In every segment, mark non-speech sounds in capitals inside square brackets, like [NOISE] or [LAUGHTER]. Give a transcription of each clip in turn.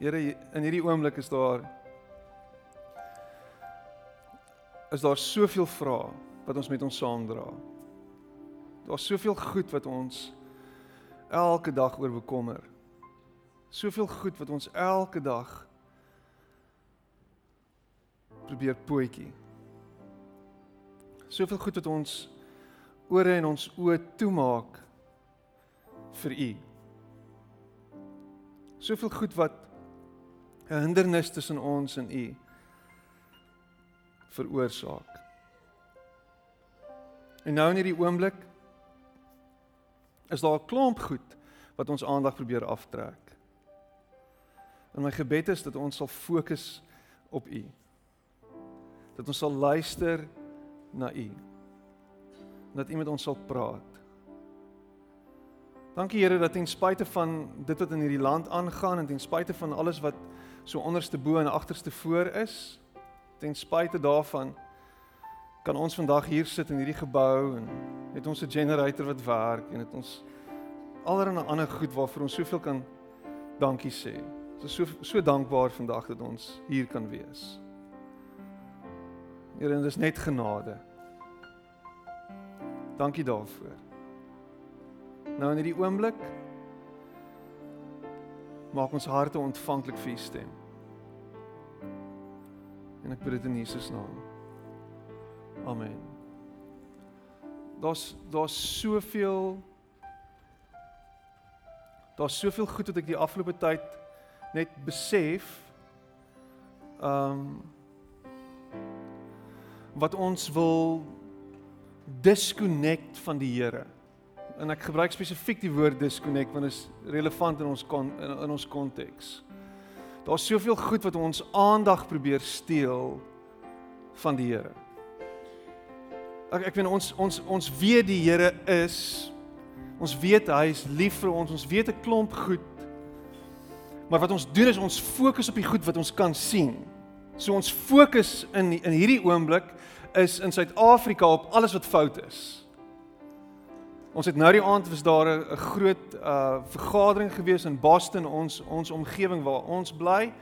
Here, in hierdie oomblik is daar is daar soveel vrae wat ons met ons saamdra. Daar's soveel goed wat ons elke dag oor bekommer. Soveel goed wat ons elke dag probeer pootjie. Soveel goed wat ons ore en ons oë toemaak vir u. Soveel goed wat 'n hindernis tussen ons en u veroorsaak. En nou in hierdie oomblik is daar 'n klomp goed wat ons aandag probeer aftrek. En my gebed is dat ons sal fokus op U. Dat ons sal luister na U. Dat U met ons sal praat. Dankie Here dat ten spyte van dit wat in hierdie land aangaan en ten spyte van alles wat so onderste bo en agterste voor is, ten spyte daarvan kan ons vandag hier sit in hierdie gebou en het ons 'n generator wat werk en het ons allerlei ander goed waarvoor ons soveel kan dankie sê. Ons is so so dankbaar vandag dat ons hier kan wees. Here, dit is net genade. Dankie daarvoor. Nou in hierdie oomblik maak ons harte ontvanklik vir u stem. En ek bid dit in Jesus naam. Amen. Daar's daar's soveel daar's soveel goed wat ek die afgelope tyd net besef ehm um, wat ons wil disconnect van die Here. En ek gebruik spesifiek die woord disconnect want dit is relevant in ons kon, in, in ons konteks. Daar's soveel goed wat ons aandag probeer steel van die Here. Ek ek weet ons ons ons weet die Here is ons weet hy is lief vir ons. Ons weet 'n klomp goed. Maar wat ons doen is ons fokus op die goed wat ons kan sien. So ons fokus in in hierdie oomblik is in Suid-Afrika op alles wat fout is. Ons het nou die aand was daar 'n groot uh vergadering gewees in Boston, ons ons omgewing waar ons bly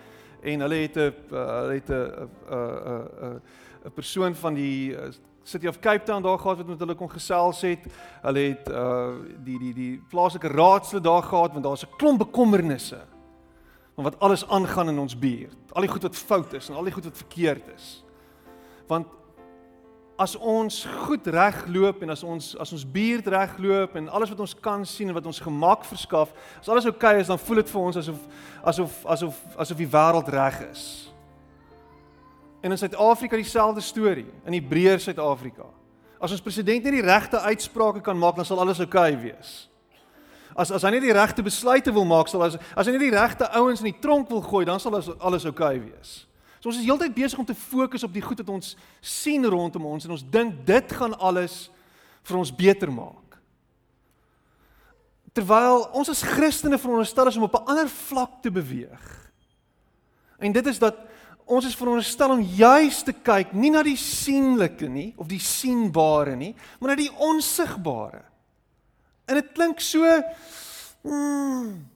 en hulle het 'n uh, hulle het 'n 'n 'n 'n persoon van die uh, City of Cape Town daar gehad wat met hulle kon gesels het. Hulle het uh die die die plaaslike raadslid daar gehad want daar's 'n klomp bekommernisse van wat alles aangaan in ons buurt. Al die goed wat fout is en al die goed wat verkeerd is. Want as ons goed regloop en as ons as ons buurt regloop en alles wat ons kan sien en wat ons gemak verskaf, as alles oukei okay is, dan voel dit vir ons asof asof asof asof die wêreld reg is. En in Suid-Afrika dieselfde storie, in Hebreër Suid-Afrika. As ons president nie die regte uitsprake kan maak, dan sal alles oukei okay wees. As as hy nie die regte besluite wil maak, sal as as hy nie die regte ouens in die tronk wil gooi, dan sal alles alles oukei okay wees. So ons is heeltyd besig om te fokus op die goed wat ons sien rondom ons en ons dink dit gaan alles vir ons beter maak. Terwyl ons as Christene veronderstel is om op 'n ander vlak te beweeg. En dit is dat ons is veronderstel om juis te kyk nie na die sienlike nie of die sienbare nie, maar na die onsigbare. En dit klink so mm,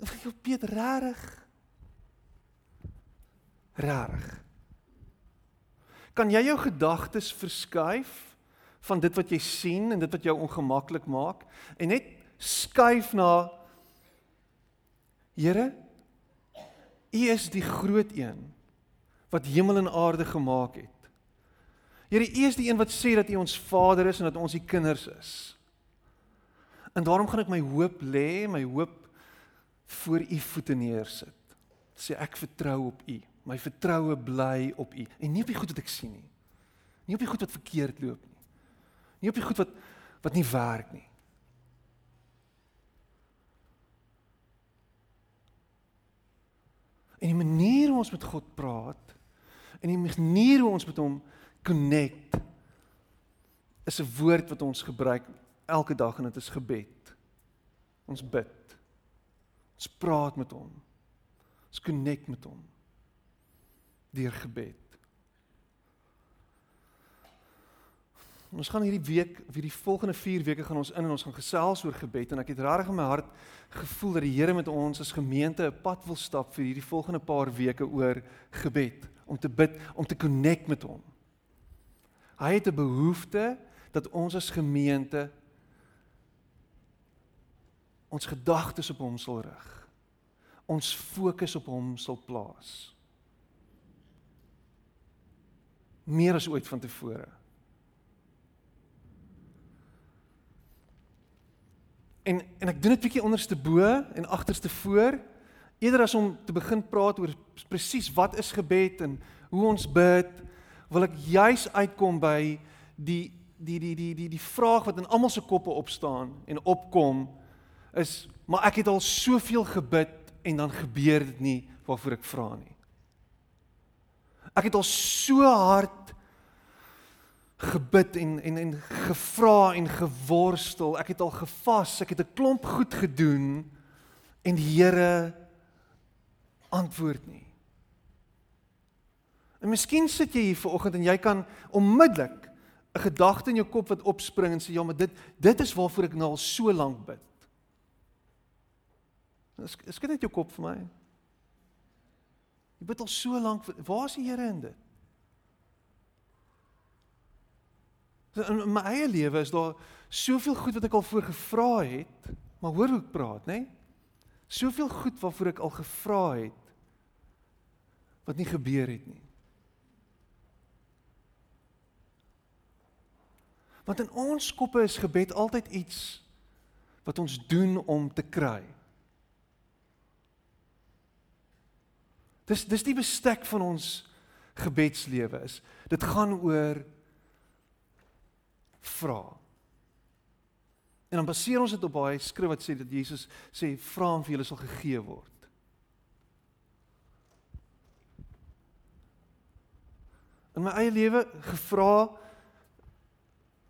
jy weet rarig. Rarig. Kan jy jou gedagtes verskuif van dit wat jy sien en dit wat jou ongemaklik maak en net skuif na Here U is die groot een wat hemel en aarde gemaak het. Here, U is die een wat sê dat U ons Vader is en dat ons U kinders is. En daarom gaan ek my hoop lê, my hoop voor U voete neersit. Sê ek vertrou op U. My vertroue bly op U en nie op die goed wat ek sien nie. Nie op die goed wat verkeerd loop nie. Nie op die goed wat wat nie werk nie. En die manier hoe ons met God praat en die manier hoe ons met hom connect is 'n woord wat ons gebruik elke dag en dit is gebed. Ons bid. Ons praat met hom. Ons connect met hom deur gebed. Ons gaan hierdie week, of hierdie volgende 4 weke gaan ons in en ons gaan gesels oor gebed en ek het regtig in my hart gevoel dat die Here met ons as gemeente 'n pad wil stap vir hierdie volgende paar weke oor gebed, om te bid, om te connect met hom. Hy het 'n behoefte dat ons as gemeente ons gedagtes op hom sal rig. Ons fokus op hom sal plaas. Meer as ooit vantevore. En en ek doen dit bietjie onderste bo en agterste voor eerder as om te begin praat oor presies wat is gebed en hoe ons bid wil ek juis uitkom by die die die die die die vraag wat in almal se koppe opstaan en opkom is maar ek het al soveel gebid en dan gebeur dit nie waarvoor ek vra nie. Ek het al so hard gebid en en en gevra en geworstel. Ek het al gevas, ek het 'n klomp goed gedoen en die Here antwoord nie. En miskien sit jy hier vanoggend en jy kan onmiddellik 'n gedagte in jou kop wat opspring en sê ja, maar dit dit is waarvoor ek nou al so lank bid. Ek skud net jou kop vir my. Jy bid al so lank, waar is die Here in dit? In my eie lewe is daar soveel goed wat ek al voor gevra het, maar hoor hoe ek praat, nê? Nee? Soveel goed waarvoor ek al gevra het wat nie gebeur het nie. Want in ons koppe is gebed altyd iets wat ons doen om te kry. Dis dis die bestek van ons gebedslewe is. Dit gaan oor vra. En dan baseer ons dit op daai skrif wat sê dat Jesus sê vra en vir julle sal gegee word. In my eie lewe gevra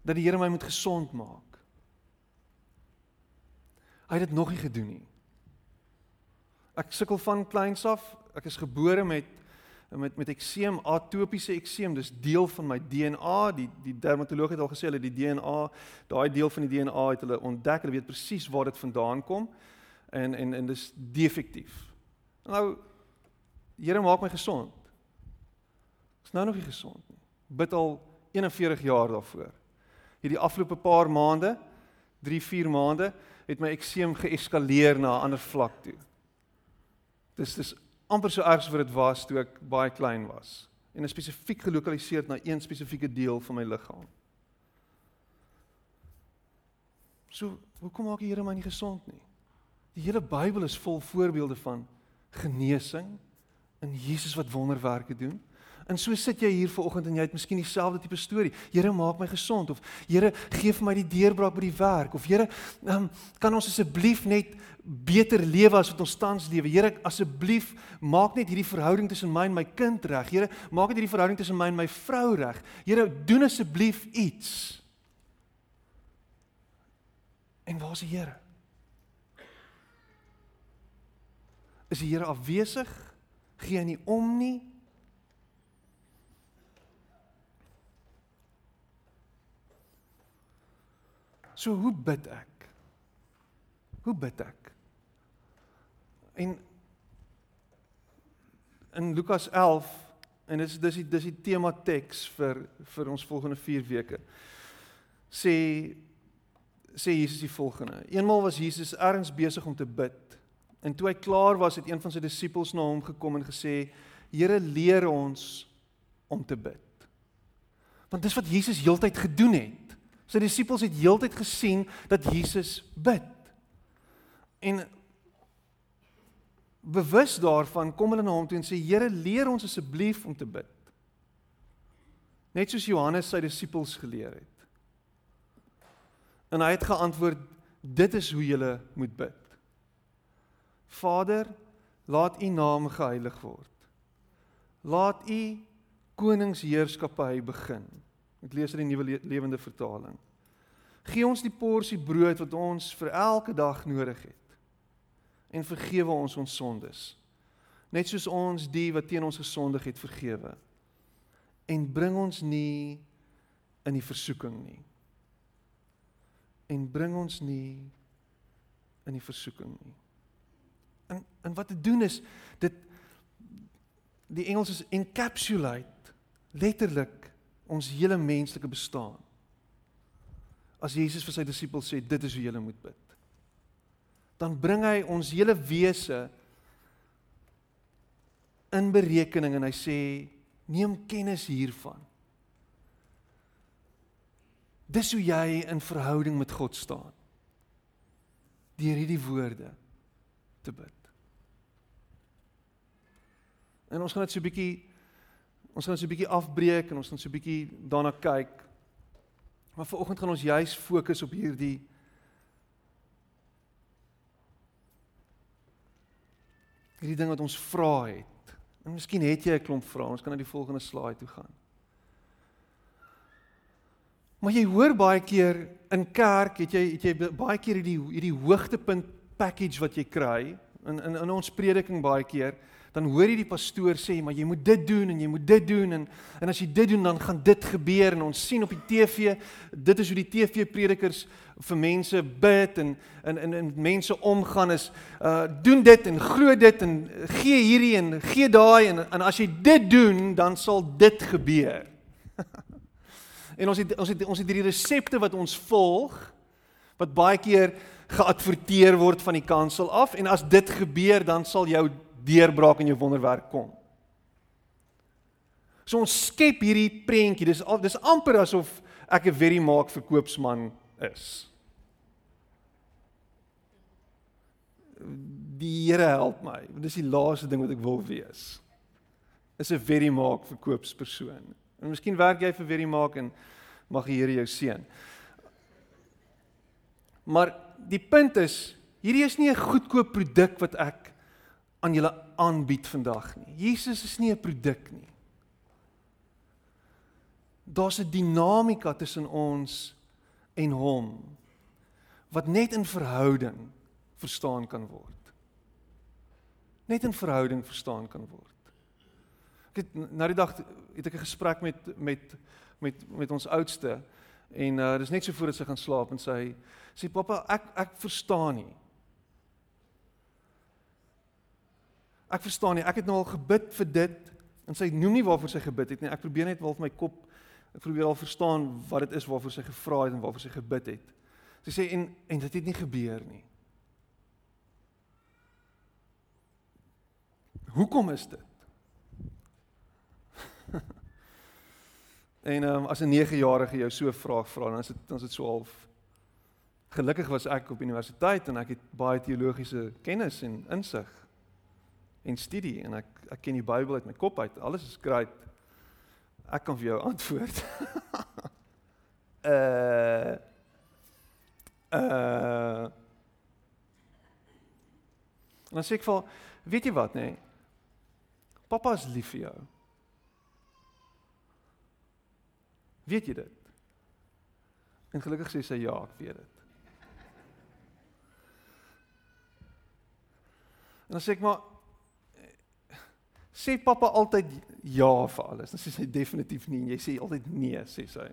dat die Here my moet gesond maak. Hy het dit nog nie gedoen nie. Ek sukkel van kleins af. Ek is gebore met met met ekseem, atopiese ekseem, dis deel van my DNA. Die die dermatoloog het al gesê hulle die DNA, daai deel van die DNA het hulle ontdek. Hulle weet presies waar dit vandaan kom. En en en dis defektief. Nou Here maak my gesond. Is nou nog nie gesond nie. Bid al 41 jaar daarvoor. Hierdie afgelope paar maande, 3, 4 maande, het my ekseem geeskaleer na 'n ander vlak toe. Dis dis amper so erg as wat dit was toe ek baie klein was en spesifiek gelokaliseer na een spesifieke deel van my liggaam. So, hoekom maak die Here my nie gesond nie? Die hele Bybel is vol voorbeelde van genesing in Jesus wat wonderwerke doen. En so sit jy hier vanoggend en jy het miskien dieselfde tipe storie. Here maak my gesond of Here gee vir my die deurbraak by die werk of Here um, kan ons asseblief net beter lewe as wat ons tans lewe. Here asseblief maak net hierdie verhouding tussen my en my kind reg. Here maak net hierdie verhouding tussen my en my vrou reg. Here doen asseblief iets. En waar is die Here? Is die Here afwesig? Gee hy nie om nie? So hoe bid ek? Hoe bid ek? En in Lukas 11 en dis dis die dis die tema teks vir vir ons volgende 4 weke. Sê sê Jesus die volgende. Eenmal was Jesus ergens besig om te bid. En toe hy klaar was, het een van sy disippels na hom gekom en gesê: "Here, leer ons om te bid." Want dis wat Jesus heeltyd gedoen het. Sy disippels het heeltyd gesien dat Jesus bid. En bewus daarvan kom hulle na hom toe en sê Here leer ons asseblief om te bid. Net soos Johannes sy disippels geleer het. En hy het geantwoord dit is hoe jy moet bid. Vader, laat U naam geheilig word. Laat U koningsheerskappy begin. Ek lees uit die nuwe lewende vertaling. Gee ons die porsie brood wat ons vir elke dag nodig het. En vergewe ons ons sondes. Net soos ons die wat teen ons gesondig het vergewe. En bring ons nie in die versoeking nie. En bring ons nie in die versoeking nie. En en wat te doen is dit die Engels is encapsulate letterlik ons hele menslike bestaan. As Jesus vir sy disippels sê dit is hoe jy moet bid. Dan bring hy ons hele wese in berekening en hy sê neem kennis hiervan. Dis hoe jy in verhouding met God staan. Deur hierdie woorde te bid. En ons gaan dit so 'n bietjie ons gaan so 'n bietjie afbreek en ons gaan so 'n bietjie daarna kyk. Maar vanoggend gaan ons juis fokus op hierdie hierdie ding wat ons vra het. En miskien het jy 'n klomp vrae. Ons kan na die volgende slide toe gaan. Maar jy hoor baie keer in kerk, het jy het jy baie keer hierdie hierdie hoogtepunt package wat jy kry in in in ons prediking baie keer, dan hoor jy die pastoor sê, maar jy moet dit doen en jy moet dit doen en en as jy dit doen dan gaan dit gebeur en ons sien op die TV, dit is hoe die TV predikers vir mense bid en en en, en mense omgaan is uh doen dit en glo dit en gee hierdie en gee daai en en as jy dit doen dan sal dit gebeur. [LAUGHS] en ons het ons het ons het hierdie resepte wat ons volg wat baie keer geadverteer word van die kansel af en as dit gebeur dan sal jou deurbraak en jou wonderwerk kom. So ons skep hierdie prentjie. Dis dis amper asof ek 'n very maak verkoopsman is. Die Here help my. Dis die laaste ding wat ek wil wees. Is 'n very maak verkoopspersoon. En miskien werk jy vir very maak en mag die Here jou seën. Maar die punt is, hierdie is nie 'n goedkoop produk wat ek aan julle aanbied vandag nie. Jesus is nie 'n produk nie. Daar's 'n dinamika tussen ons en hom wat net in verhouding verstaan kan word. Net in verhouding verstaan kan word. Ek het na die dag het ek 'n gesprek met met met met ons oudste en uh dis net so voordat sy gaan slaap en sy sê pappa ek ek verstaan nie. Ek verstaan nie. Ek het nou al gebid vir dit en sy noem nie waarvoor sy gebid het nie. Ek probeer net wel vir my kop ek probeer al verstaan wat dit is waarvoor sy gevra het en waarvoor sy gebid het. Sy sê en en dit het nie gebeur nie. Hoekom is dit? [LAUGHS] en um, as 'n 9-jarige jou so 'n vraag vra, dan is dit dan is dit so half Gelukkig was ek op universiteit en ek het baie teologiese kennis en insig en studie en ek ek ken die Bybel uit my kop uit. Alles is great. Ek kan vir jou antwoord. [LAUGHS] uh uh En dan sê ek vir weet jy wat nê? Nee? Pappa is lief vir jou. Weet jy dit? En gelukkig sê sy ja, ek weet dit. En dan sê ek maar sê pappa altyd ja vir alles. Dan sê sy definitief nie en jy sê altyd nee, sê sy.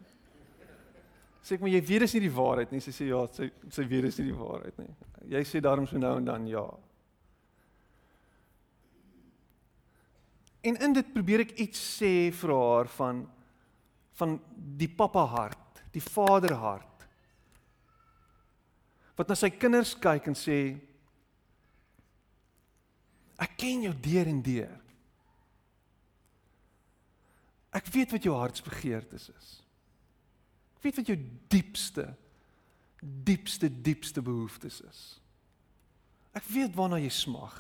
Sê ek maar jy weet dis nie die waarheid nie. Sy sê ja, sy sy weet dis nie die waarheid nie. Jy sê daarom so nou en dan ja. En in dit probeer ek iets sê vir haar van van die pappa hart, die vader hart. Wat na sy kinders kyk en sê ek ken jou deur en deur. Ek weet wat jou hartsbegeertes is. Ek weet wat jou diepste diepste diepste behoeftes is. Ek weet waarna jy smag.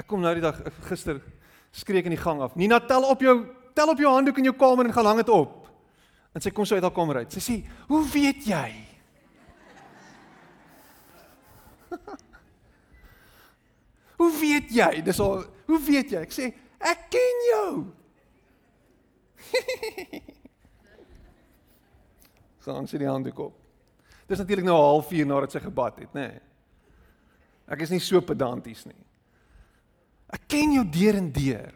Ek kom nou die dag gister skreek in die gang af. Nina tel op jou tel op jou handdoek in jou kamer en gaan hang dit op. En sy kom so uit haar kamer uit. Sy sê, "Hoe weet jy?" Hoe weet jy? Dis al hoe weet jy? Ek sê, "Ek ken jou." [LAUGHS] Gaan sy die handdoek op. Dis natuurlik nou 'n halfuur nadat sy gebad het, nê. Nee. Ek is nie so pedanties nie. Ek ken jou deur en deur.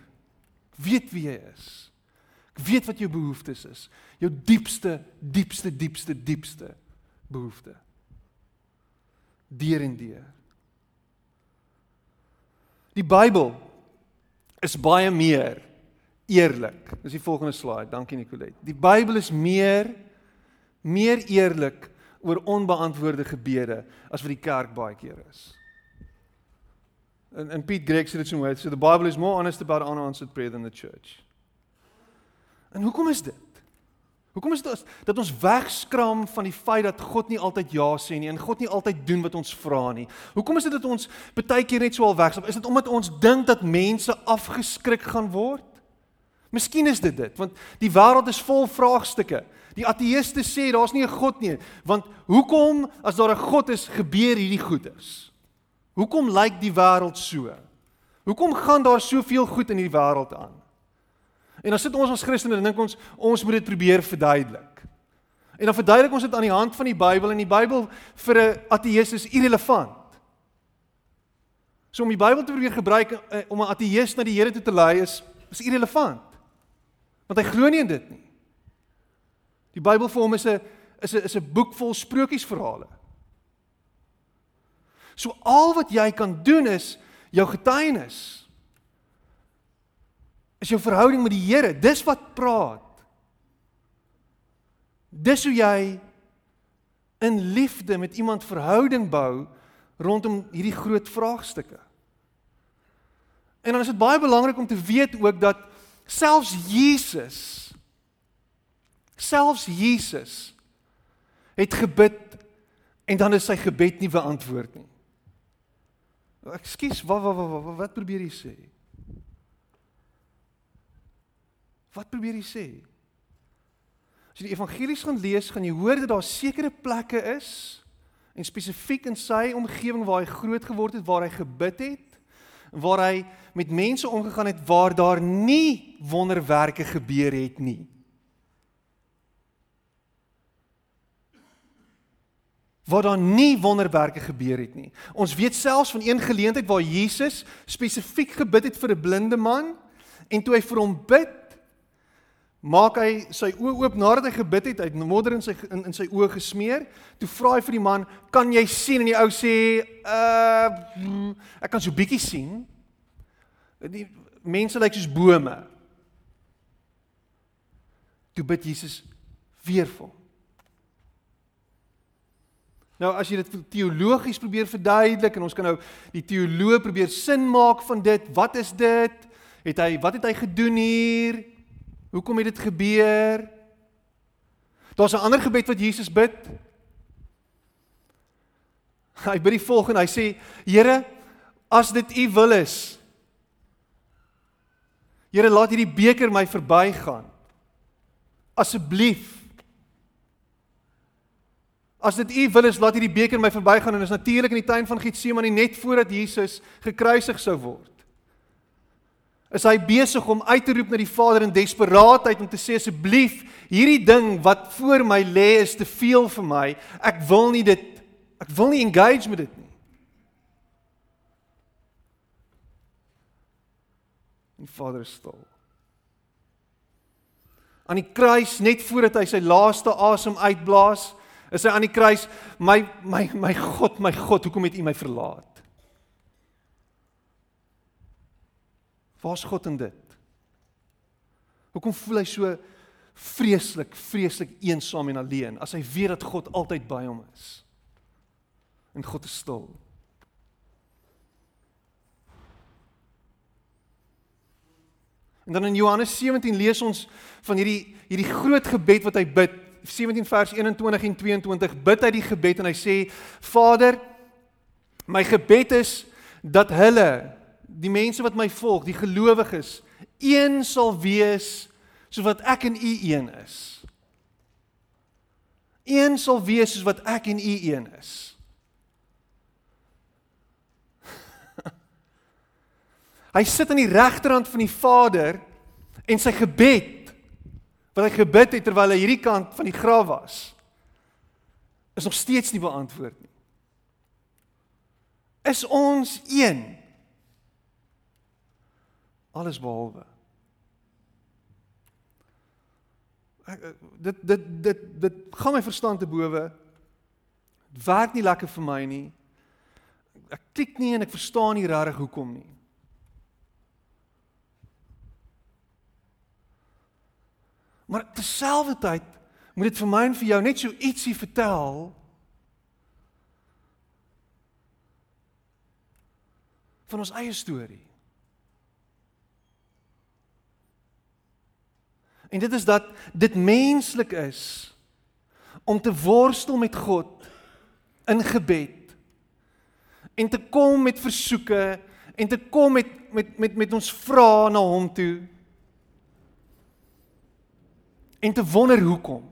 Ek weet wie jy is. Ek weet wat jou behoeftes is. Jou diepste, diepste, diepste, diepste behoefte. Deur en deur. Die Bybel is baie meer eerlik. Dis die volgende slide. Dankie Nicolet. Die Bybel is meer meer eerlik oor onbeantwoorde gebede as wat die kerk baie keer is. En en Pete Greig sê dit so mooi. So the Bible is more honest about unanswered prayer than the church. En hoekom is dit? Hoekom is dit dat ons wegskram van die feit dat God nie altyd ja sê nie en God nie altyd doen wat ons vra nie? Hoekom is dit dat ons baie keer net so al wegskram? Is dit omdat ons dink dat mense afgeskrik gaan word? Miskien is dit dit, want die wêreld is vol vraagstukke. Die ateëste sê daar's nie 'n God nie, want hoekom as daar 'n God is, gebeur hierdie goeders? Hoekom lyk die wêreld so? Hoekom gaan daar soveel goed in hierdie wêreld aan? En dan sit ons as Christene en dink ons ons moet dit probeer verduidelik. En dan verduidelik ons dit aan die hand van die Bybel en die Bybel vir 'n ateïs is irrelevant. So om die Bybel te probeer gebruik uh, om 'n ateïs na die Here toe te lei is is irrelevant. Want hy glo nie in dit nie. Die Bybel vir hom is 'n is 'n is 'n boek vol sprokiesverhale. So al wat jy kan doen is jou getuienis is jou verhouding met die Here. Dis wat praat. Dis hoe jy in liefde met iemand verhouding bou rondom hierdie groot vraagstukke. En dan is dit baie belangrik om te weet ook dat selfs Jesus selfs Jesus het gebid en dan is sy gebed nie beantwoord nie. Ekskuus, wat wat wat wat probeer jy sê? Wat probeer hy sê? As jy die evangelies gaan lees, gaan jy hoor dat daar sekere plekke is en spesifiek in sy omgewing waar hy groot geword het, waar hy gebid het, waar hy met mense omgegaan het waar daar nie wonderwerke gebeur het nie. Waar daar nie wonderwerke gebeur het nie. Ons weet selfs van een geleentheid waar Jesus spesifiek gebid het vir 'n blinde man en toe hy vir hom bid maak hy sy oë oop nadat hy gebid het, hy het modder in sy in, in sy oë gesmeer. Toe vra hy vir die man, "Kan jy sien?" En die ou sê, "Uh, ek kan so bietjie sien." Die mense lyk soos bome. Toe bid Jesus weer vir hom. Nou as jy dit teologies probeer verduidelik en ons kan nou die teoloog probeer sin maak van dit, wat is dit? Het hy wat het hy gedoen hier? Hoekom het dit gebeur? Daar's 'n ander gebed wat Jesus bid. Hy bid die volgende, hy sê: Here, as dit U wil is, Here, laat hierdie beker my verbygaan. Asseblief. As dit U wil is, laat hierdie beker my verbygaan en dit is natuurlik in die tuin van Getsemane net voordat Jesus gekruisig sou word is hy besig om uit te roep na die Vader in desperaatheid om te sê asseblief hierdie ding wat voor my lê is te veel vir my. Ek wil nie dit ek wil nie engage met dit nie. Die Vader is stil. Aan die kruis net voordat hy sy laaste asem uitblaas, is hy aan die kruis, my my my God, my God, hoekom het U my verlaat? Waar's God in dit? Hoekom voel hy so vreeslik, vreeslik eensaam en alleen as hy weet dat God altyd by hom is? En God is stil. En dan in Johannes 17 lees ons van hierdie hierdie groot gebed wat hy bid. 17 vers 21 en 22 bid hy die gebed en hy sê: Vader, my gebed is dat hulle die mense wat my volg, die gelowiges, een sal wees soos wat ek en u een is. Een sal wees soos wat ek en u een is. [LAUGHS] Hy sit aan die regterhand van die Vader en sy gebed wat hy gebid het terwyl hy hierdie kant van die graf was is nog steeds nie beantwoord nie. Is ons een? Alles behalwe. Ek dit dit dit dit gaan my verstand te bowe. Dit werk nie lekker vir my nie. Ek klik nie en ek verstaan nie regtig hoekom nie. Maar terselfdertyd moet dit vir my en vir jou net so ietsie vertel van ons eie storie. En dit is dat dit menslik is om te worstel met God in gebed en te kom met versoeke en te kom met met met met ons vrae na hom toe en te wonder hoekom.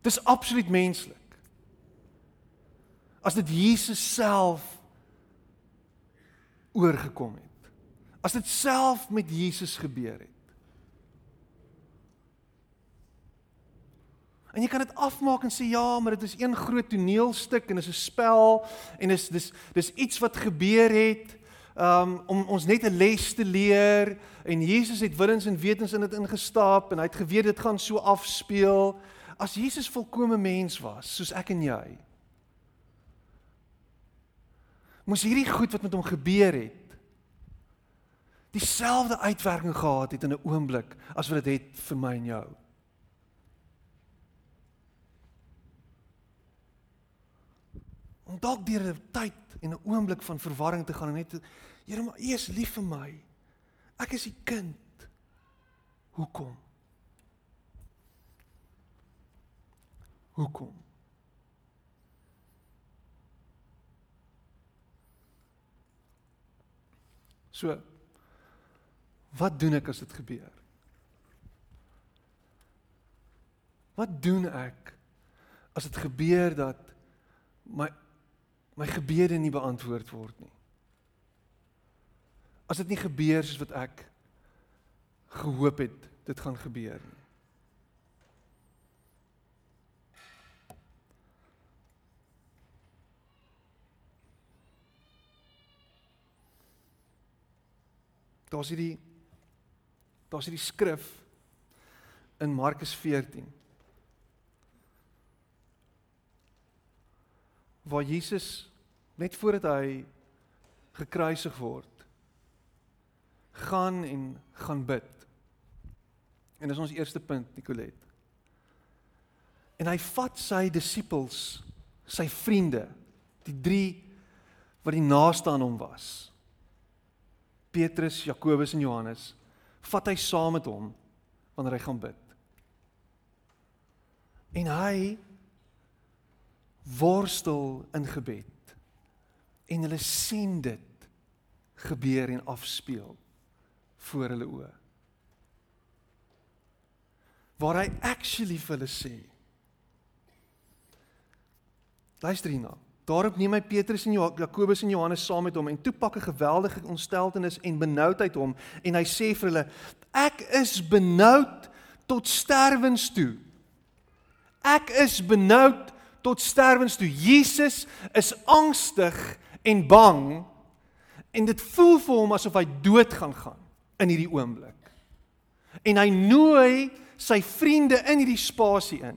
Dis absoluut menslik. As dit Jesus self oorgekom het. As dit self met Jesus gebeur het. En jy kan dit afmaak en sê ja, maar dit is een groot toneelstuk en dit is 'n spel en dis dis dis iets wat gebeur het um om ons net 'n les te leer en Jesus het willens en wetens in dit ingestap en hy het geweet dit gaan so afspeel. As Jesus volkomme mens was, soos ek en jy, moes hierdie goed wat met hom gebeur het dieselfde uitwerking gehad het in 'n oomblik as wat dit het vir my en jou. Om dalk deur 'n tyd en 'n oomblik van verwarring te gaan en net Here, maar U is lief vir my. Ek is U kind. Hoekom? Hoekom? So wat doen ek as dit gebeur? Wat doen ek as dit gebeur dat my my gebede nie beantwoord word nie? As dit nie gebeur soos wat ek gehoop het dit gaan gebeur nie. Daar's hierdie daar's hierdie skrif in Markus 14 waar Jesus net voordat hy gekruisig word gaan en gaan bid. En dis ons eerste punt, Nicolet. En hy vat sy disippels, sy vriende, die 3 wat die naaste aan hom was. Petrus, Jakobus en Johannes vat hy saam met hom wanneer hy gaan bid. En hy worstel in gebed. En hulle sien dit gebeur en afspeel voor hulle oë. Waar hy actually vir hulle sê. Luister hierna. Daarop neem hy Petrus en Jakobus en Johannes saam met hom en toe pak 'n geweldige ontsteltenis en benoudheid hom en hy sê vir hulle: "Ek is benoud tot sterwens toe. Ek is benoud tot sterwens toe. Jesus is angstig en bang en dit voel vir hom asof hy dood gaan gaan in hierdie oomblik. En hy nooi sy vriende in hierdie spasie in.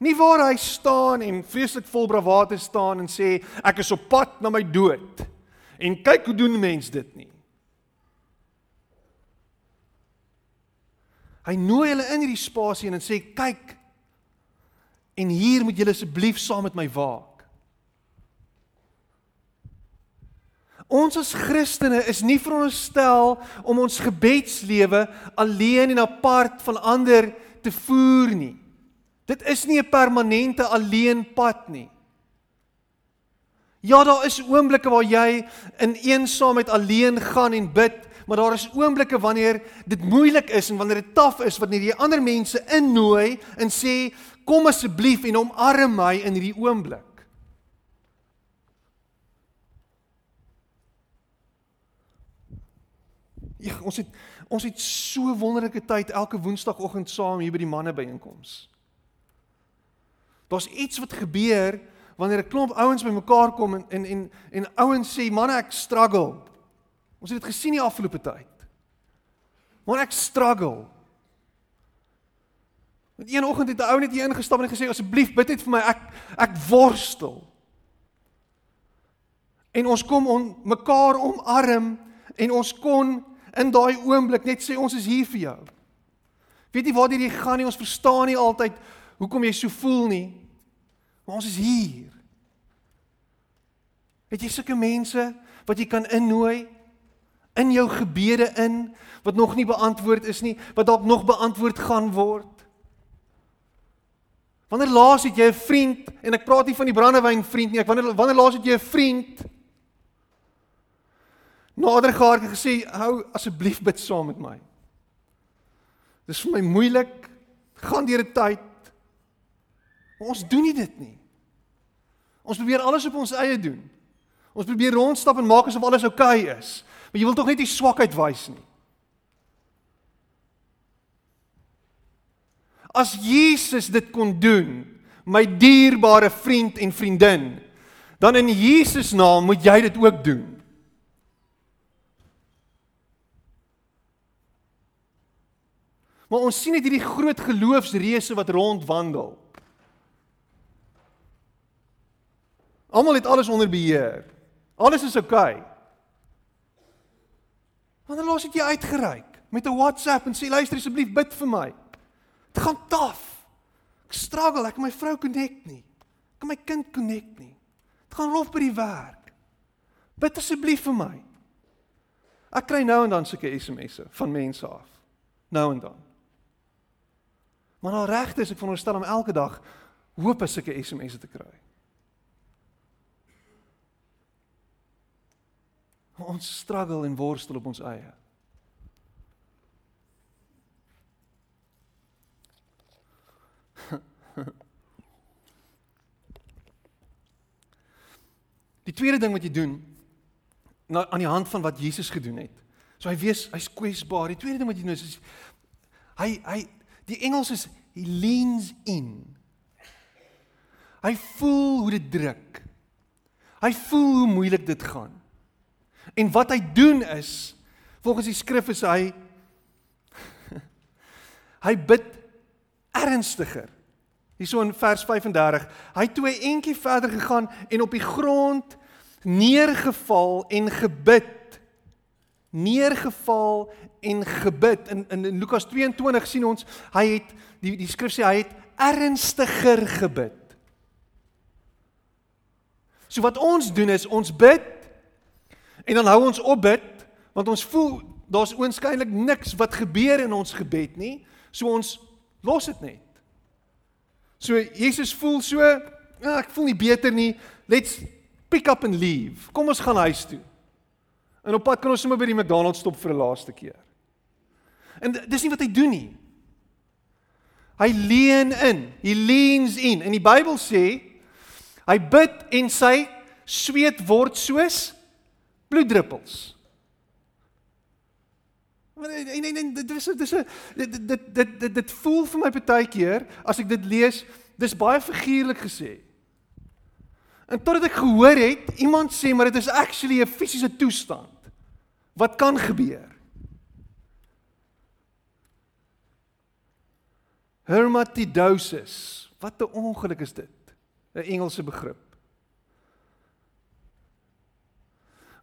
Nie waar hy staan en vreeslik vol bravade staan en sê ek is op pad na my dood. En kyk hoe doen mense dit nie. Hy nooi hulle in hierdie spasie en sê kyk en hier moet julle asseblief saam met my waak. Ons as Christene is nie veronderstel om ons gebedslewe alleen en apart van ander te voer nie. Dit is nie 'n permanente alleen pad nie. Ja, daar is oomblikke waar jy in eensaamheid alleen gaan en bid, maar daar is oomblikke wanneer dit moeilik is en wanneer dit taaf is wanneer jy ander mense innooi en sê kom asseblief en omarm my in hierdie oomblik. Ja, ons het ons het so wonderlike tyd elke woensdagoggend saam hier by die manne byeenkoms. Daar's iets wat gebeur wanneer 'n klomp ouens bymekaar kom en en en, en ouens sê, "Man, ek struggle." Ons het dit gesien die afgelope tyd. Maar ek struggle. Met een oggend het 'n ou net hier ingestap en gesê, "Asseblief bid net vir my. Ek ek worstel." En ons kom on mekaar omarm en ons kon in daai oomblik net sê ons is hier vir jou. Weet jy waar dit gaan nie ons verstaan nie altyd hoekom jy so voel nie. Maar ons is hier. Het jy sulke mense wat jy kan innooi in jou gebede in wat nog nie beantwoord is nie, wat dalk nog beantwoord gaan word? Wanneer laas het jy 'n vriend en ek praat nie van die brandewyn vriend nie, ek wanneer wanneer laas het jy 'n vriend nader gehard en gesê hou asseblief bid saam met my. Dis vir my moeilik. Gaan deur 'n tyd. Maar ons doen nie dit nie. Ons probeer alles op ons eie doen. Ons probeer rondstap en maak asof alles oukei okay is. Maar jy wil tog net nie swakheid wys nie. As Jesus dit kon doen, my dierbare vriend en vriendin, dan in Jesus naam moet jy dit ook doen. Maar ons sien net hierdie groot geloofsreëse wat rondwandel. Almal het alles onder beheer. Alles is oukei. Okay. Wanneer los het jy uitgereik met 'n WhatsApp en sê luister asseblief bid vir my. Dit gaan taaf. Ek struggle, ek kan my vrou connect nie. Ek kan my kind connect nie. Dit gaan rof by die werk. Bid asseblief vir my. Ek kry nou en dan sulke SMS'e van mense af. Nou en dan. Maar regte is ek veronderstel om elke dag hoop as ek 'n SMS te kry. Ons struggle en worstel op ons eie. [LAUGHS] Die tweede ding wat jy doen na aan die hand van wat Jesus gedoen het. So hy wees hy's kwesbaar. Die tweede ding wat jy doen is, is hy hy Die Engels is he leans in. Hy voel hoe dit druk. Hy voel hoe moeilik dit gaan. En wat hy doen is volgens die skrif is hy [LAUGHS] hy bid ernstiger. Hierso in vers 35. Hy toe hy eentjie verder gegaan en op die grond neergeval en gebid neergeval en gebid. In in, in Lukas 22 sien ons hy het die die skrif sê hy het ernstiger gebid. So wat ons doen is ons bid en dan hou ons op bid want ons voel daar's oënskynlik niks wat gebeur in ons gebed nie. So ons los dit net. So Jesus voel so, ah, ek voel nie beter nie. Let's pick up and leave. Kom ons gaan huis toe. En op pad kan ons sommer by die McDonald's stop vir 'n laaste keer. En dis nie wat hy doen nie. Hy lean in. He leans in. En die Bybel sê hy bid en sy sweet word soos bloeddruppels. Nee nee nee dit is dit is dit dit dit dit dit voel vir my baie keer as ek dit lees dis baie figuurlik gesê. En totdat ek gehoor het iemand sê maar dit is actually 'n fisiese toestand. Wat kan gebeur? Hermatidosis. Wat 'n ongeluk is dit? 'n Engelse begrip.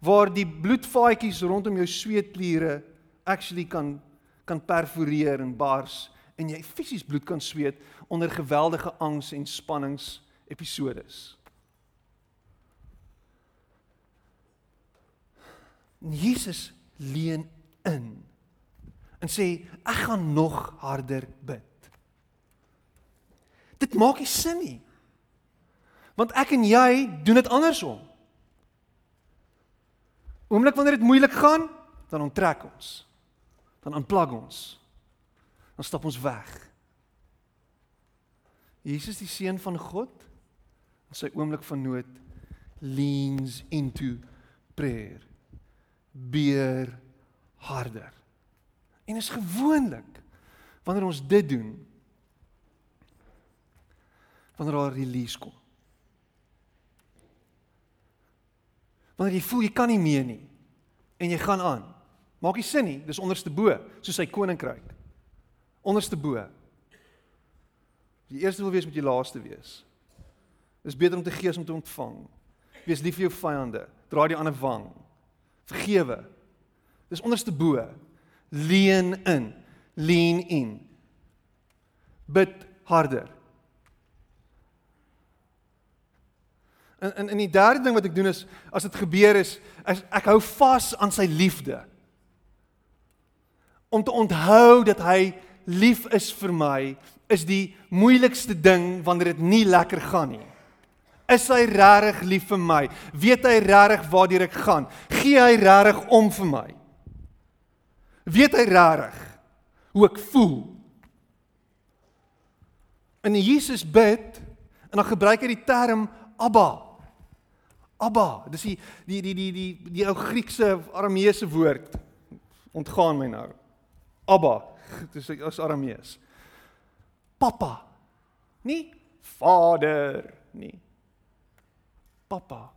Waar die bloedvaatjies rondom jou sweetkliere actually kan kan perforeer en bars en jy fisies bloed kan sweet onder geweldige angs en spannings episodes. En Jesus leun in en sê ek gaan nog harder bid. Dit maak nie sin nie. Want ek en jy doen dit andersom. Oomblik wanneer dit moeilik gaan, dan onttrek ons. Dan aanplag ons. Dan stap ons weg. Jesus die seun van God in sy oomblik van nood leans into prayer beer harder. En is gewoonlik wanneer ons dit doen wanneer daar release kom. Wanneer jy voel jy kan nie meer nie en jy gaan aan. Maak nie sin nie, dis onderste bo, soos sy koninkryk. Onderste bo. Die eerste wil wees met jy laaste wees. Dis beter om te gee as om te ontvang. Wees lief vir jou vyande, draai die ander wang. Vergewe. Dis onderste bo. Lean in, lean in. Bid harder. En en en die derde ding wat ek doen is as dit gebeur is, is ek hou vas aan sy liefde. Om te onthou dat hy lief is vir my is die moeilikste ding wanneer dit nie lekker gaan nie. Is hy regtig lief vir my? Weet hy regtig waartoe ek gaan? Gee hy regtig om vir my? Weet hy regtig hoe ek voel? En Jesus bid en dan gebruik hy die term Abba. Abba, dis die die die die die die ou Griekse Arameese woord ontgaan my nou. Abba, [LAUGHS] dis is Aramees. Papa. Nie vader nie. Papa.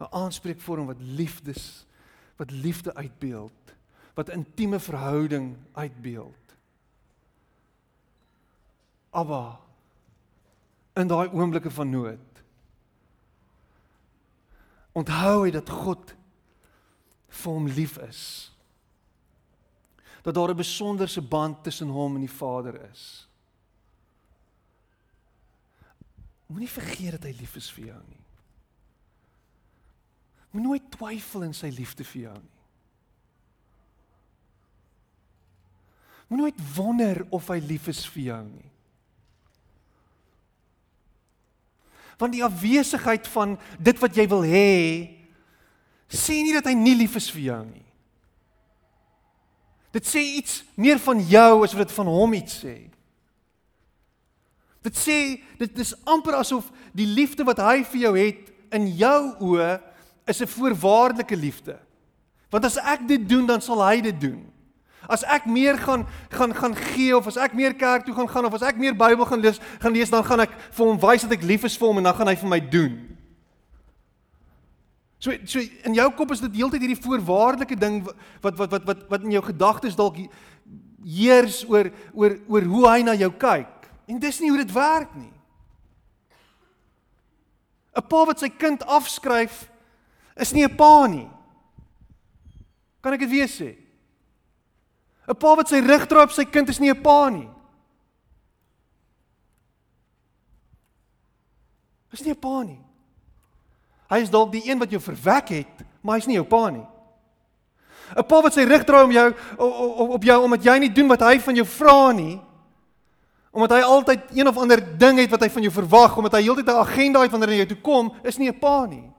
'n Aanspreekvorm wat liefdes wat liefde uitbeeld, wat intieme verhouding uitbeeld. Abba. In daai oomblikke van nood onthou hy dat God vir hom lief is. Dat daar 'n besonderse band tussen hom en die Vader is. Moenie vergeet dat hy lief is vir jou nie. Moenie nooit twyfel in sy liefde vir jou nie. Moenie nooit wonder of hy lief is vir jou nie. Want die afwesigheid van dit wat jy wil hê sê nie dat hy nie lief is vir jou nie. Dit sê iets meer van jou as wat dit van hom iets sê. Dit sê dit is amper asof die liefde wat hy vir jou het in jou oë is 'n voorwaardelike liefde. Want as ek dit doen, dan sal hy dit doen. As ek meer gaan gaan gaan gee of as ek meer kerk toe gaan gaan of as ek meer Bybel gaan lees, gaan lees dan gaan ek vir hom wys dat ek lief is vir hom en dan gaan hy vir my doen. So so in jou kop is dit heeltyd hierdie voorwaardelike ding wat wat wat wat wat in jou gedagtes dalk heers oor oor oor hoe hy na jou kyk. En dis nie hoe dit werk nie. 'n Pa wat sy kind afskryf is nie 'n pa nie. Kan ek dit weer sê? 'n Pa wat sy rug draai op sy kind is nie 'n pa nie. Is nie 'n pa nie. Hy is dalk die een wat jou verwek het, maar hy's nie jou pa nie. 'n Pa wat sy rug draai om jou op, op jou omdat jy nie doen wat hy van jou vra nie. Omdat hy altyd een of ander ding het wat hy van jou verwag, omdat hy heeltyd 'n agenda het wanneer jou toe kom, is nie 'n pa nie.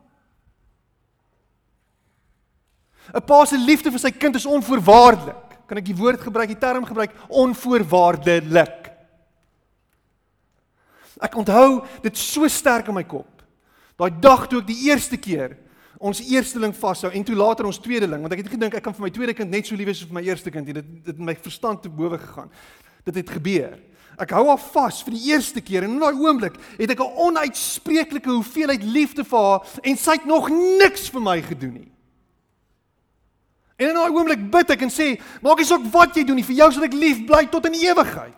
'n Pa se liefde vir sy kind is onvoorwaardelik kan ek die woord gebruik, die term gebruik onvoorwaardelik. Ek onthou dit so sterk in my kop. Daai dag toe ek die eerste keer ons eersteling vashou en toe later ons tweedeling, want ek het gedink ek kan vir my tweede kind net so lief wees as vir my eerste kind. Dit dit my verstand te bowe gegaan. Dit het gebeur. Ek hou haar vas vir die eerste keer en in daai oomblik het ek 'n onuitspreeklike hoeveelheid liefde vir haar en sy het nog niks vir my gedoen nie. En in daai oomblik bid ek en sê, maak nie saak wat jy doen nie, vir jou sal ek lief bly tot in ewigheid.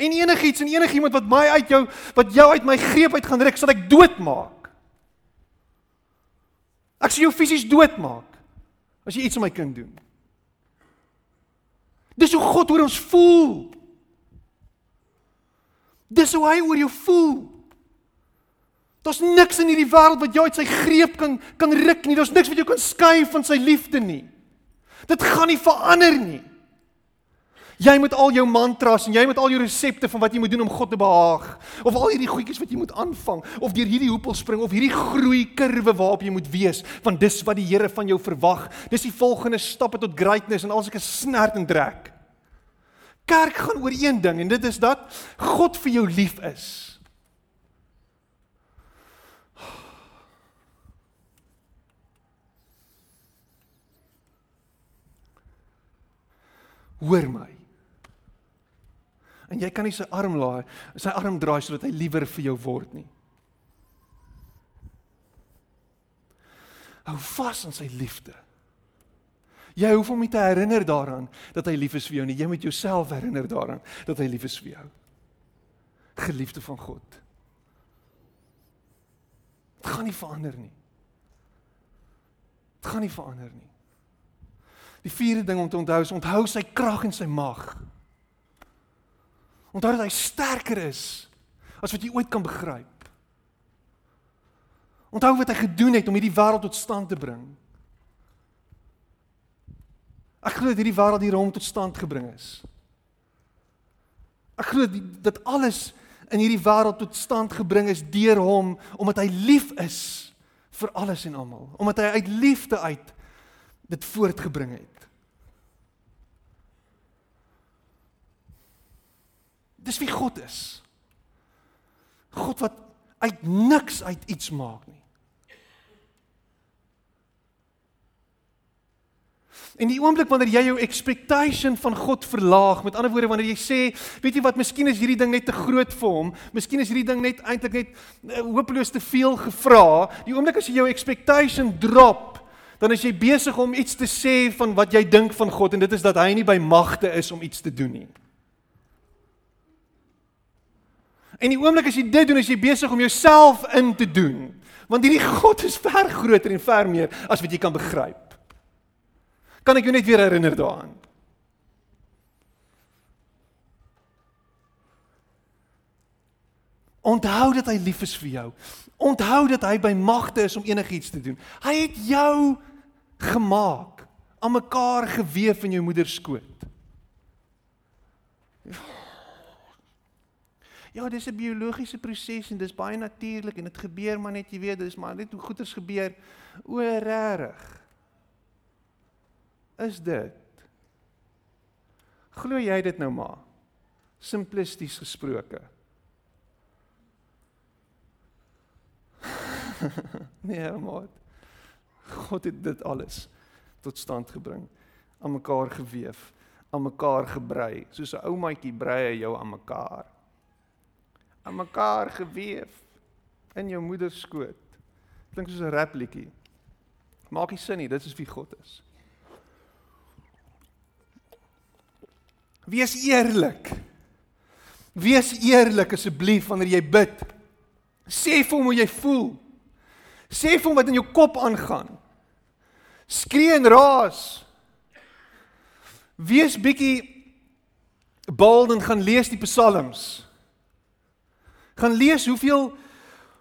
En enigiets en enigiemand wat my uit jou wat jou uit my greep uit gaan ruk, sal ek doodmaak. Ek sal jou fisies doodmaak as jy iets aan my kind doen. Dis hoe God oor ons voel. Dis hoe hy oor jou voel. Daar's niks in hierdie wêreld wat jou uit sy greep kan kan ruk nie. Daar's niks wat jou kan skei van sy liefde nie. Dit gaan nie verander nie. Jy moet al jou mantras en jy moet al jou resepte van wat jy moet doen om God te behaag of al hierdie goedjies wat jy moet aanvang of deur hierdie hoepel spring of hierdie groei kurwe waarop jy moet wees want dis wat die Here van jou verwag. Dis die volgende stappe tot greatness en als ek 'n snert en trek. Kerk gaan oor een ding en dit is dat God vir jou lief is. hoor my. En jy kan nie sy arm laai, sy arm draai sodat hy liewer vir jou word nie. Hou vas aan sy liefde. Jy hoef hom nie te herinner daaraan dat hy lief is vir jou nie. Jy moet jouself herinner daaraan dat hy lief is vir jou. Geliefde van God. Dit gaan nie verander nie. Dit gaan nie verander nie. Die vierde ding om te onthou is onthou sy krag en sy mag. Onthou dat hy sterker is as wat jy ooit kan begryp. Onthou wat hy gedoen het om hierdie wêreld tot stand te bring. Ek glo dat hierdie wêreld hier om tot stand gebring is. Ek glo dat alles in hierdie wêreld tot stand gebring is deur hom omdat hy lief is vir alles en almal, omdat hy uit liefde uit dit voortgebring het. Dis wie God is. God wat uit niks uit iets maak nie. En die oomblik wanneer jy jou expectation van God verlaag, met ander woorde wanneer jy sê, weet jy wat, miskien is hierdie ding net te groot vir hom, miskien is hierdie ding net eintlik net uh, hopeloos te veel gevra. Die oomblik as jy jou expectation drop, dan is jy besig om iets te sê van wat jy dink van God en dit is dat hy nie by magte is om iets te doen nie. En die oomblik as jy dit doen, is jy besig om jouself in te doen. Want hierdie [LAUGHS] God is ver groter en ver meer as wat jy kan begryp. Kan ek jou net weer herinner daaraan? Onthou dat hy lief is vir jou. Onthou dat hy by magte is om enigiets te doen. Hy het jou gemaak, aan mekaar gewewe in jou moeder skoot. Ja, dis 'n biologiese proses en dis baie natuurlik en dit gebeur maar net jy weet, dis maar net hoe goeders gebeur. O, regtig is dit? Glo jy dit nou maar? Simplisties gesproke. [LAUGHS] nee, maar God het dit alles tot stand gebring, aan mekaar gewewe, aan mekaar gebrei, soos 'n oumaatjie brei jou aan mekaar. aan mekaar gewewe in jou moeder se skoot. Klink soos 'n rap liedjie. Maak nie sin nie, dit is wie God is. Wees eerlik. Wees eerlik asseblief wanneer jy bid. Sê vir hom hoe jy voel. Sê vir hom wat in jou kop aangaan. Skree en raas. Wees bietjie bold en gaan lees die psalms. Gaan lees hoeveel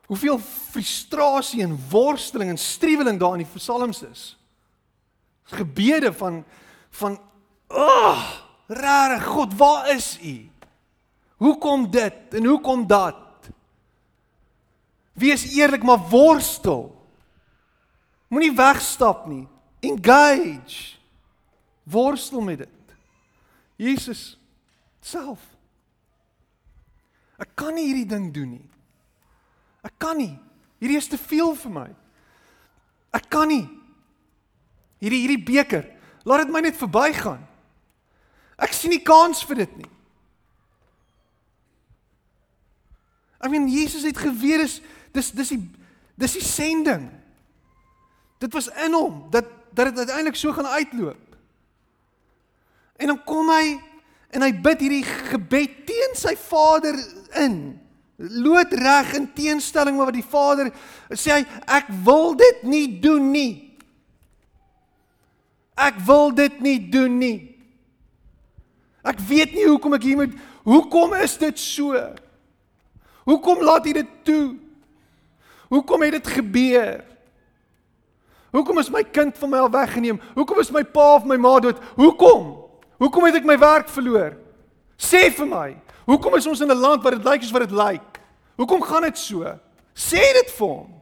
hoeveel frustrasie en worsteling en struweling daar in die psalms is. Gebede van van ag oh, Rare God, waar is U? Hoekom dit en hoekom dat? Wees eerlik maar worstel. Moenie wegstap nie. Engage. Worstel met dit. Jesus self. Ek kan nie hierdie ding doen nie. Ek kan nie. Hierdie is te veel vir my. Ek kan nie. Hierdie hierdie beker, laat dit my net verbygaan. Ek sien nie kans vir dit nie. I mean Jesus het geweet is dis dis die dis die sending. Dit was in hom dat dat dit uiteindelik so gaan uitloop. En dan kom hy en hy bid hierdie gebed teen sy Vader in. Loodreg in teenstelling met wat die Vader sê hy ek wil dit nie doen nie. Ek wil dit nie doen nie. Ek weet nie hoekom ek hier moet Hoekom is dit so? Hoekom laat jy dit toe? Hoekom het dit gebeur? Hoekom is my kind van my al weggeneem? Hoekom is my pa of my ma dood? Hoekom? Hoekom het ek my werk verloor? Sê vir my. Hoekom is ons in 'n land waar dit lyk soos wat dit lyk? Hoekom gaan dit so? Sê dit vir hom.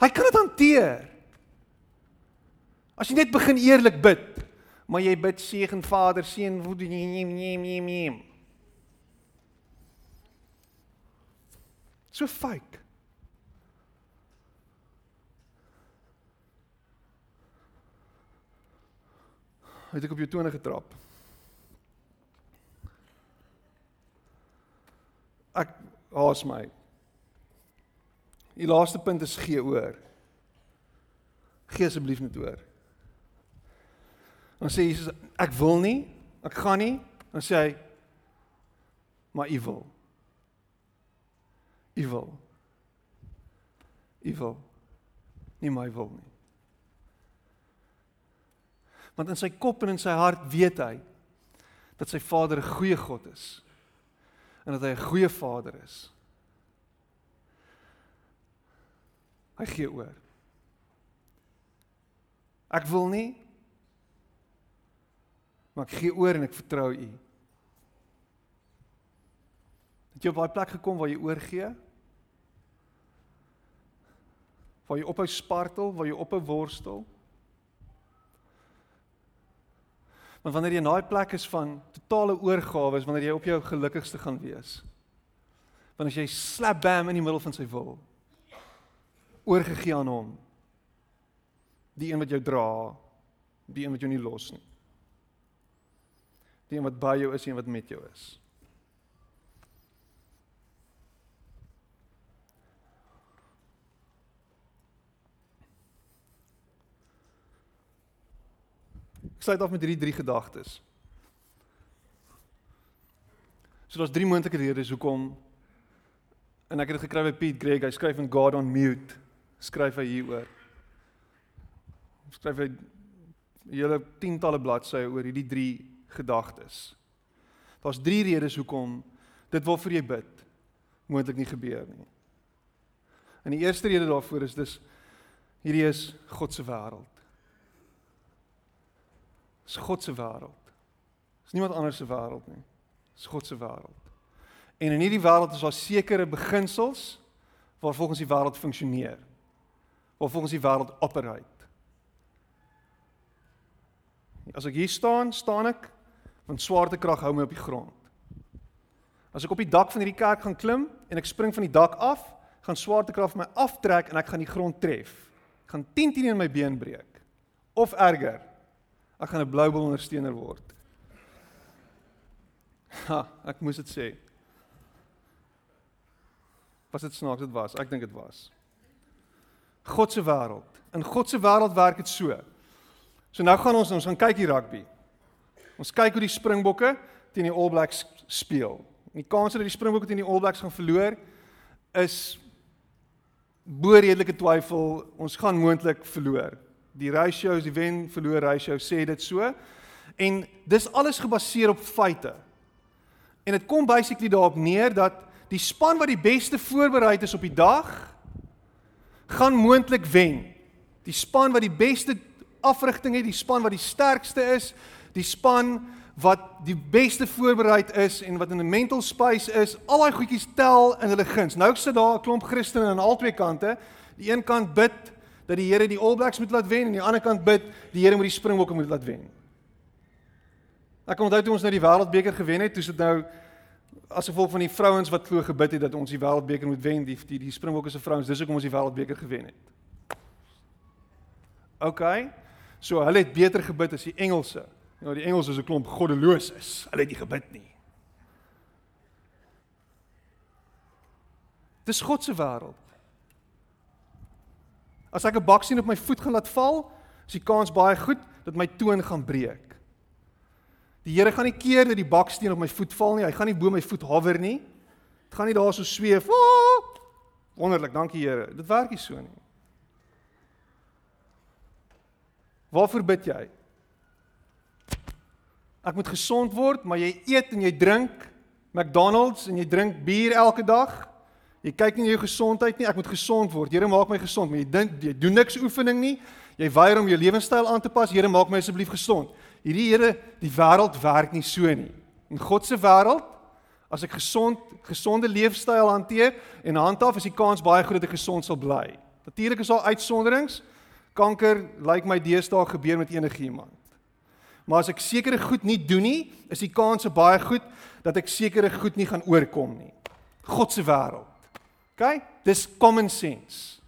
Hy kan dit hanteer. As jy net begin eerlik bid maar jy bid seën Vader, seën hoe doen jy nee nee nee nee. So fake. Het ek op jou tone getrap? Ek haas my. Die laaste punt is gee oor. Gee asseblief net oor. Dan sê Jesus ek wil nie, ek gaan nie, dan sê hy maar u wil. U wil. U wil. Nie my wil nie. Want in sy kop en in sy hart weet hy dat sy Vader 'n goeie God is en dat hy 'n goeie Vader is. Hy gee oor. Ek wil nie maar ek gee oor en ek vertrou U. Het jy op daai plek gekom waar jy oorgee? Waar jy ophou spartel, waar jy ophou worstel? Want wanneer jy in daai plek is van totale oorgawe, is wanneer jy op jou gelukkigste gaan wees. Want as jy slap bam in die middel van sy wil, oorgegee aan hom. Die een wat jou dra, die een wat jou nie los nie. Die een wat by jou is en wat met jou is. Sluit af met hierdie drie gedagtes. So daar's drie moontlike redes hoekom en ek het dit gekry by Pete Greg, hy skryf in God on mute skryf hy hieroor. Skryf hy hele tientalle bladsye oor hierdie drie gedagtes. Daar's drie redes hoekom dit wil vir jy bid moontlik nie gebeur nie. En die eerste rede daarvoor is dis hierdie is God se wêreld. Dis God se wêreld. Dis niemand anders se wêreld nie. Dis God se wêreld. En in hierdie wêreld is daar sekere beginsels waar volgens die wêreld funksioneer of volgens die wêreld operate. As ek hier staan, staan ek want swaartekrag hou my op die grond. As ek op die dak van hierdie kerk gaan klim en ek spring van die dak af, gaan swaartekrag my aftrek en ek gaan die grond tref. Ek gaan 10 teen in my been breek of erger. Ek gaan 'n bloubol ondersteuner word. Ha, ek moes dit sê. Was dit snaaks dit was? Ek dink dit was. God se wêreld. In God se wêreld werk dit so. So nou gaan ons ons gaan kyk hier rugby. Ons kyk hoe die Springbokke teen die All Blacks speel. En die kans dat die Springbokke teen die All Blacks gaan verloor is bo redelike twyfel. Ons gaan moontlik verloor. Die ratios, die wen verloor ratio sê dit so. En dis alles gebaseer op feite. En dit kom basically daarop neer dat die span wat die beste voorberei is op die dag gaan moontlik wen. Die span wat die beste afrigting het, die span wat die sterkste is, die span wat die beste voorberei is en wat in 'n mental space is, al daai goedjies tel in hulle guns. Nou sit daar 'n klomp Christene aan albei kante. Die een kant bid dat die Here die All Blacks moet laat wen en die ander kant bid die Here moet die Springbokke moet laat wen. Ek onthou toe ons nou die Wêreldbeker gewen het, toe sit nou as gevolg van die vrouens wat glo gebid het dat ons die wêreldbeker moet wen, die die, die Springbokke se vrouens, dis hoekom ons die wêreldbeker gewen het. OK. So hulle het beter gebid as die Engelse. Nou die Engelse is 'n klomp goddeloses. Hulle het nie gebid nie. Dis God se wêreld. As ek 'n baksteen op my voet gaan laat val, is die kans baie goed dat my toon gaan breek. Die Here gaan nie keer dat die baksteen op my voet val nie. Hy gaan nie bo my voet hover nie. Dit gaan nie daar so sweef. Oh, wonderlik, dankie Here. Dit werk nie so nie. Waarvoor bid jy? Ek moet gesond word, maar jy eet en jy drink McDonald's en jy drink bier elke dag. Jy kyk nie jou gesondheid nie. Ek moet gesond word. Here maak my gesond, maar jy dink jy doen niks oefening nie. Jy weier om jou lewenstyl aan te pas. Here maak my asseblief gesond hierdie Here, die wêreld werk nie so nie. In God se wêreld, as ek gesond gesonde leefstyl hanteer en handhaaf, is die kans baie groot dat ek gesond sal bly. Natuurlik is daar uitsonderings. Kanker lyk like my deesdae gebeur met enigiemand. Maar as ek sekere goed nie doen nie, is die kans baie goed dat ek sekere goed nie gaan oorkom nie. God se wêreld. OK? Dis common sense.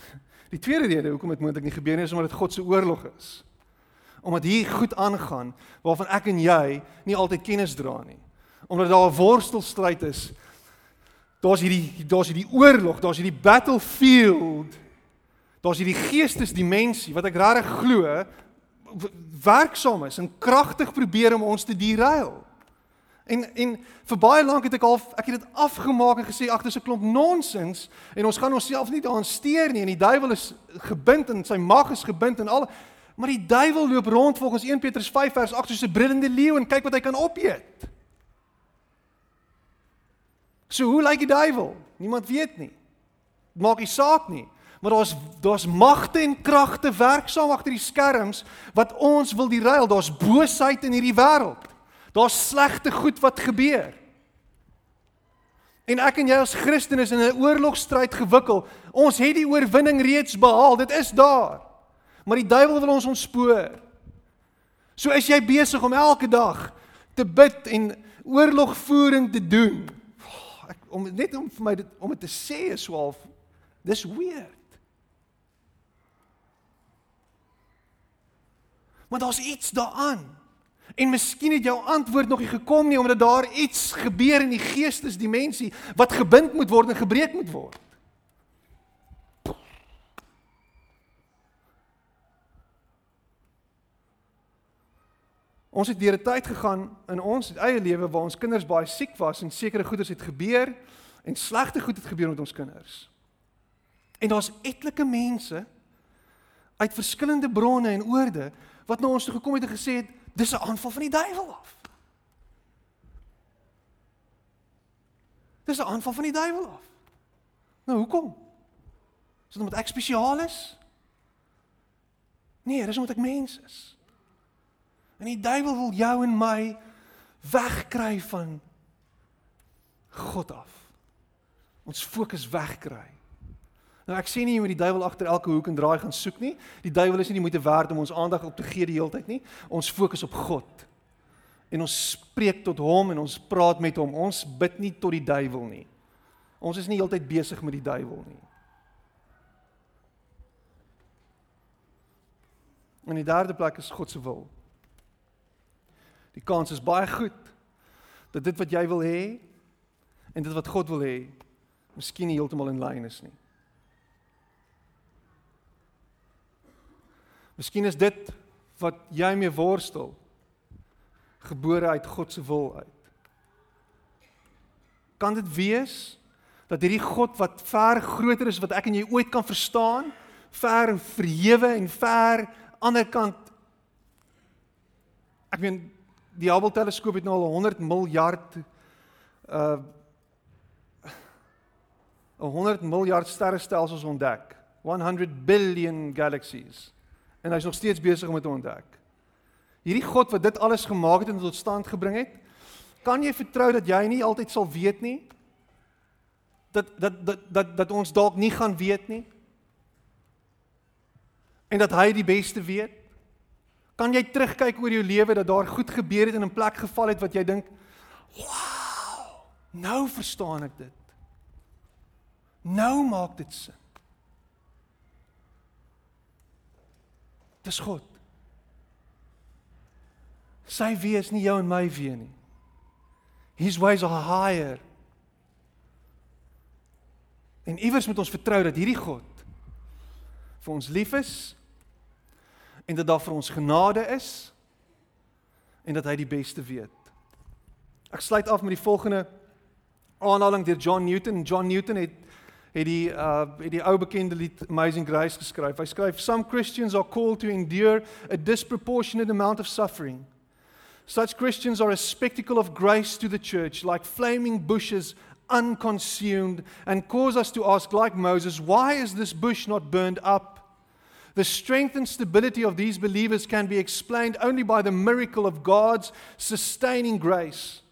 [LAUGHS] Die tweede rede hoekom dit moontlik nie gebeur nie is omdat dit God se oorlog is. Omdat hier goed aangaan waarvan ek en jy nie altyd kennis dra nie. Omdat daar 'n worstelstryd is. Daar's hierdie daar's hierdie oorlog, daar's hierdie battlefield. Daar's hierdie geestesdimensie wat ek regtig glo werksaam is en kragtig probeer om ons te derail. En en vir baie lank het ek al ek het dit afgemaak en gesê ag dis 'n klomp nonsens en ons gaan onsself nie daaraan steur nie en die duiwel is gebind en sy mag is gebind en al maar die duiwel loop rond volgens 1 Petrus 5 vers 8 soos 'n brullende leeu en kyk wat hy kan opeet. So hoe lyk die duiwel? Niemand weet nie. Maak nie saak nie. Maar daar's daar's magte en kragte werksaam agter die skerms wat ons wil derail. Daar's boosheid in hierdie wêreld. Daar's slegte goed wat gebeur. En ek en jy as Christene is in 'n oorlogstryd gewikkel. Ons het die oorwinning reeds behaal. Dit is daar. Maar die duiwel wil ons ontspoor. So is jy besig om elke dag te bid en oorlogvoering te doen. Ek om net om vir my dit om dit te sê is so half dis weird. Maar daar's iets daaraan. En miskien het jou antwoord nog nie gekom nie omdat daar iets gebeur in die geestesdimensie wat gebind moet word en gebreek moet word. Ons het deur 'n tyd gegaan in ons eie lewe waar ons kinders baie siek was en sekere goeders het gebeur en slegte goed het gebeur met ons kinders. En daar's etlike mense uit verskillende bronne en oorde wat na ons toe gekom het en gesê het Dis 'n aanval van die duiwel af. Dis 'n aanval van die duiwel af. Nou hoekom? Is dit omdat ek spesiaal is? Nee, dis omdat ek mens is. En die duiwel wil jou en my wegkry van God af. Ons fokus wegkry. Nou ek sê nie jy moet die duiwel agter elke hoek en draai gaan soek nie. Die duiwel is nie die moeite werd om ons aandag op te gee die hele tyd nie. Ons fokus op God. En ons spreek tot hom en ons praat met hom. Ons bid nie tot die duiwel nie. Ons is nie heeltyd besig met die duiwel nie. En die derde plek is God se wil. Die kans is baie goed dat dit wat jy wil hê en dit wat God wil hê, miskien nie heeltemal in lyn is nie. Miskien is dit wat jy mee worstel gebore uit God se wil uit. Kan dit wees dat hierdie God wat ver groter is wat ek en jy ooit kan verstaan, ver verhewe en ver ander kant ek meen die Hubble teleskoop het nou al 100 miljard uh 100 miljard sterrestelsels ontdek. 100 billion galaxies en hy's nog steeds besig om dit te ontdek. Hierdie God wat dit alles gemaak het en tot stand gebring het, kan jy vertrou dat jy nie altyd sal weet nie? Dat dat dat dat dat ons dalk nie gaan weet nie? En dat hy die beste weet? Kan jy terugkyk oor jou lewe dat daar goed gebeur het en in 'n plek geval het wat jy dink, "Wow, nou verstaan ek dit." Nou maak dit sin. Dis God. Sy wie is nie jou en my wie nie. His ways are higher. En iewers moet ons vertrou dat hierdie God vir ons lief is en dat daar vir ons genade is en dat hy die beste weet. Ek sluit af met die volgende aanhaling deur John Newton. John Newton het het die uh het die ou bekende lied Amazing Grace geskryf. Hy skryf some Christians are called to endure a disproportionate amount of suffering. Such Christians are a spectacle of grace to the church like flaming bushes unconsumed and cause us to ask like Moses why is this bush not burned up? The strength and stability of these believers can be explained only by the miracle of God's sustaining grace.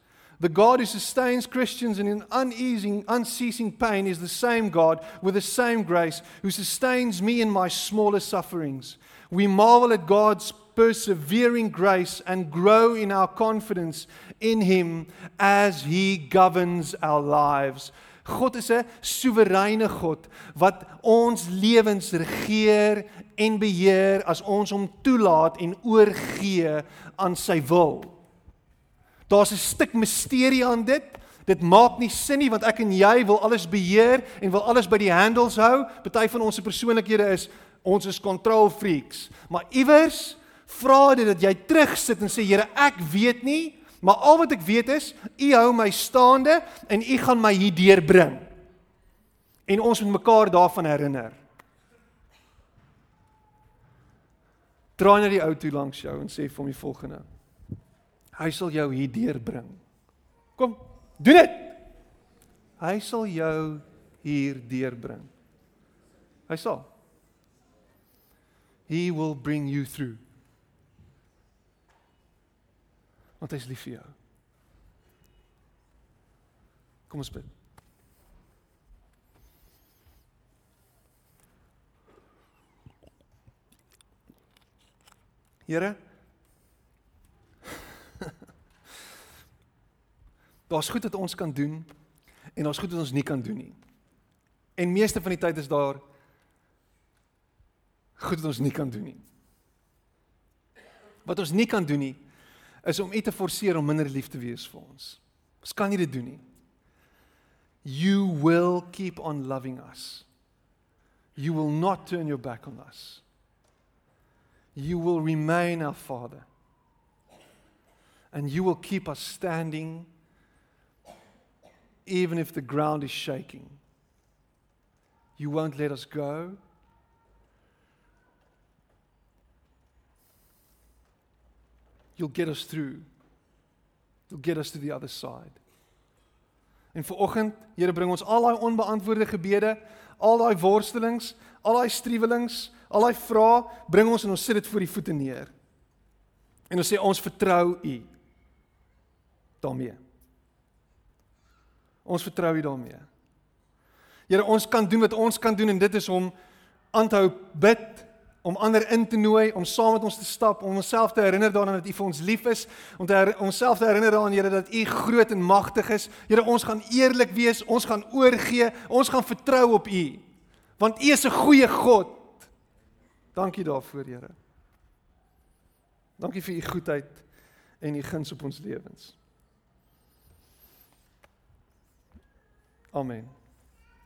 The God who sustains Christians in uneasing, unceasing pain is the same God with the same grace who sustains me in my smallest sufferings. We marvel at God's persevering grace and grow in our confidence in Him as He governs our lives. God is 'n soewereine God wat ons lewens regeer en beheer as ons hom toelaat en oorgee aan sy wil. Daar's 'n stuk misterie aan dit. Dit maak nie sin nie want ek en jy wil alles beheer en wil alles by die handles hou. Party van ons se persoonlikhede is ons is control freaks. Maar iewers vra dit dat jy terugsit en sê Here, ek weet nie, maar al wat ek weet is U hou my staande en U gaan my hier deurbring. En ons moet mekaar daarvan herinner. Draai na die ou toe langs jou en sê vir hom die volgende. Hy sal jou hier deurbring. Kom, doen dit. Hy sal jou hier deurbring. Hy sal. He will bring you through. Want hy is lief vir jou. Kom ons bid. Here Daar's goed wat ons kan doen en daar's goed wat ons nie kan doen nie. En meeste van die tyd is daar goed wat ons nie kan doen nie. Wat ons nie kan doen nie is om U te forceer om minder lief te wees vir ons. Ons kan nie dit doen nie. You will keep on loving us. You will not turn your back on us. You will remain our Father. And you will keep us standing even if the ground is shaking. You won't let us go. You'll get us through. You'll get us to the other side. En vir oggend, Here bring ons al daai onbeantwoorde gebede, al daai worstelings, al daai struwelings, al daai vrae, bring ons en ons sit dit voor die voete neer. En ons sê ons vertrou U daarmee. Ons vertrou U daarmee. Here, ons kan doen wat ons kan doen en dit is om aan te hou bid, om ander in te nooi, om saam met ons te stap, om onsself te herinner daaraan dat U vir ons lief is, om te onsself te herinner daaraan Here dat U groot en magtig is. Here, ons gaan eerlik wees, ons gaan oorgee, ons gaan vertrou op U. Want U is 'n goeie God. Dankie daarvoor, Here. Dankie vir u goedheid en u guns op ons lewens. Amen.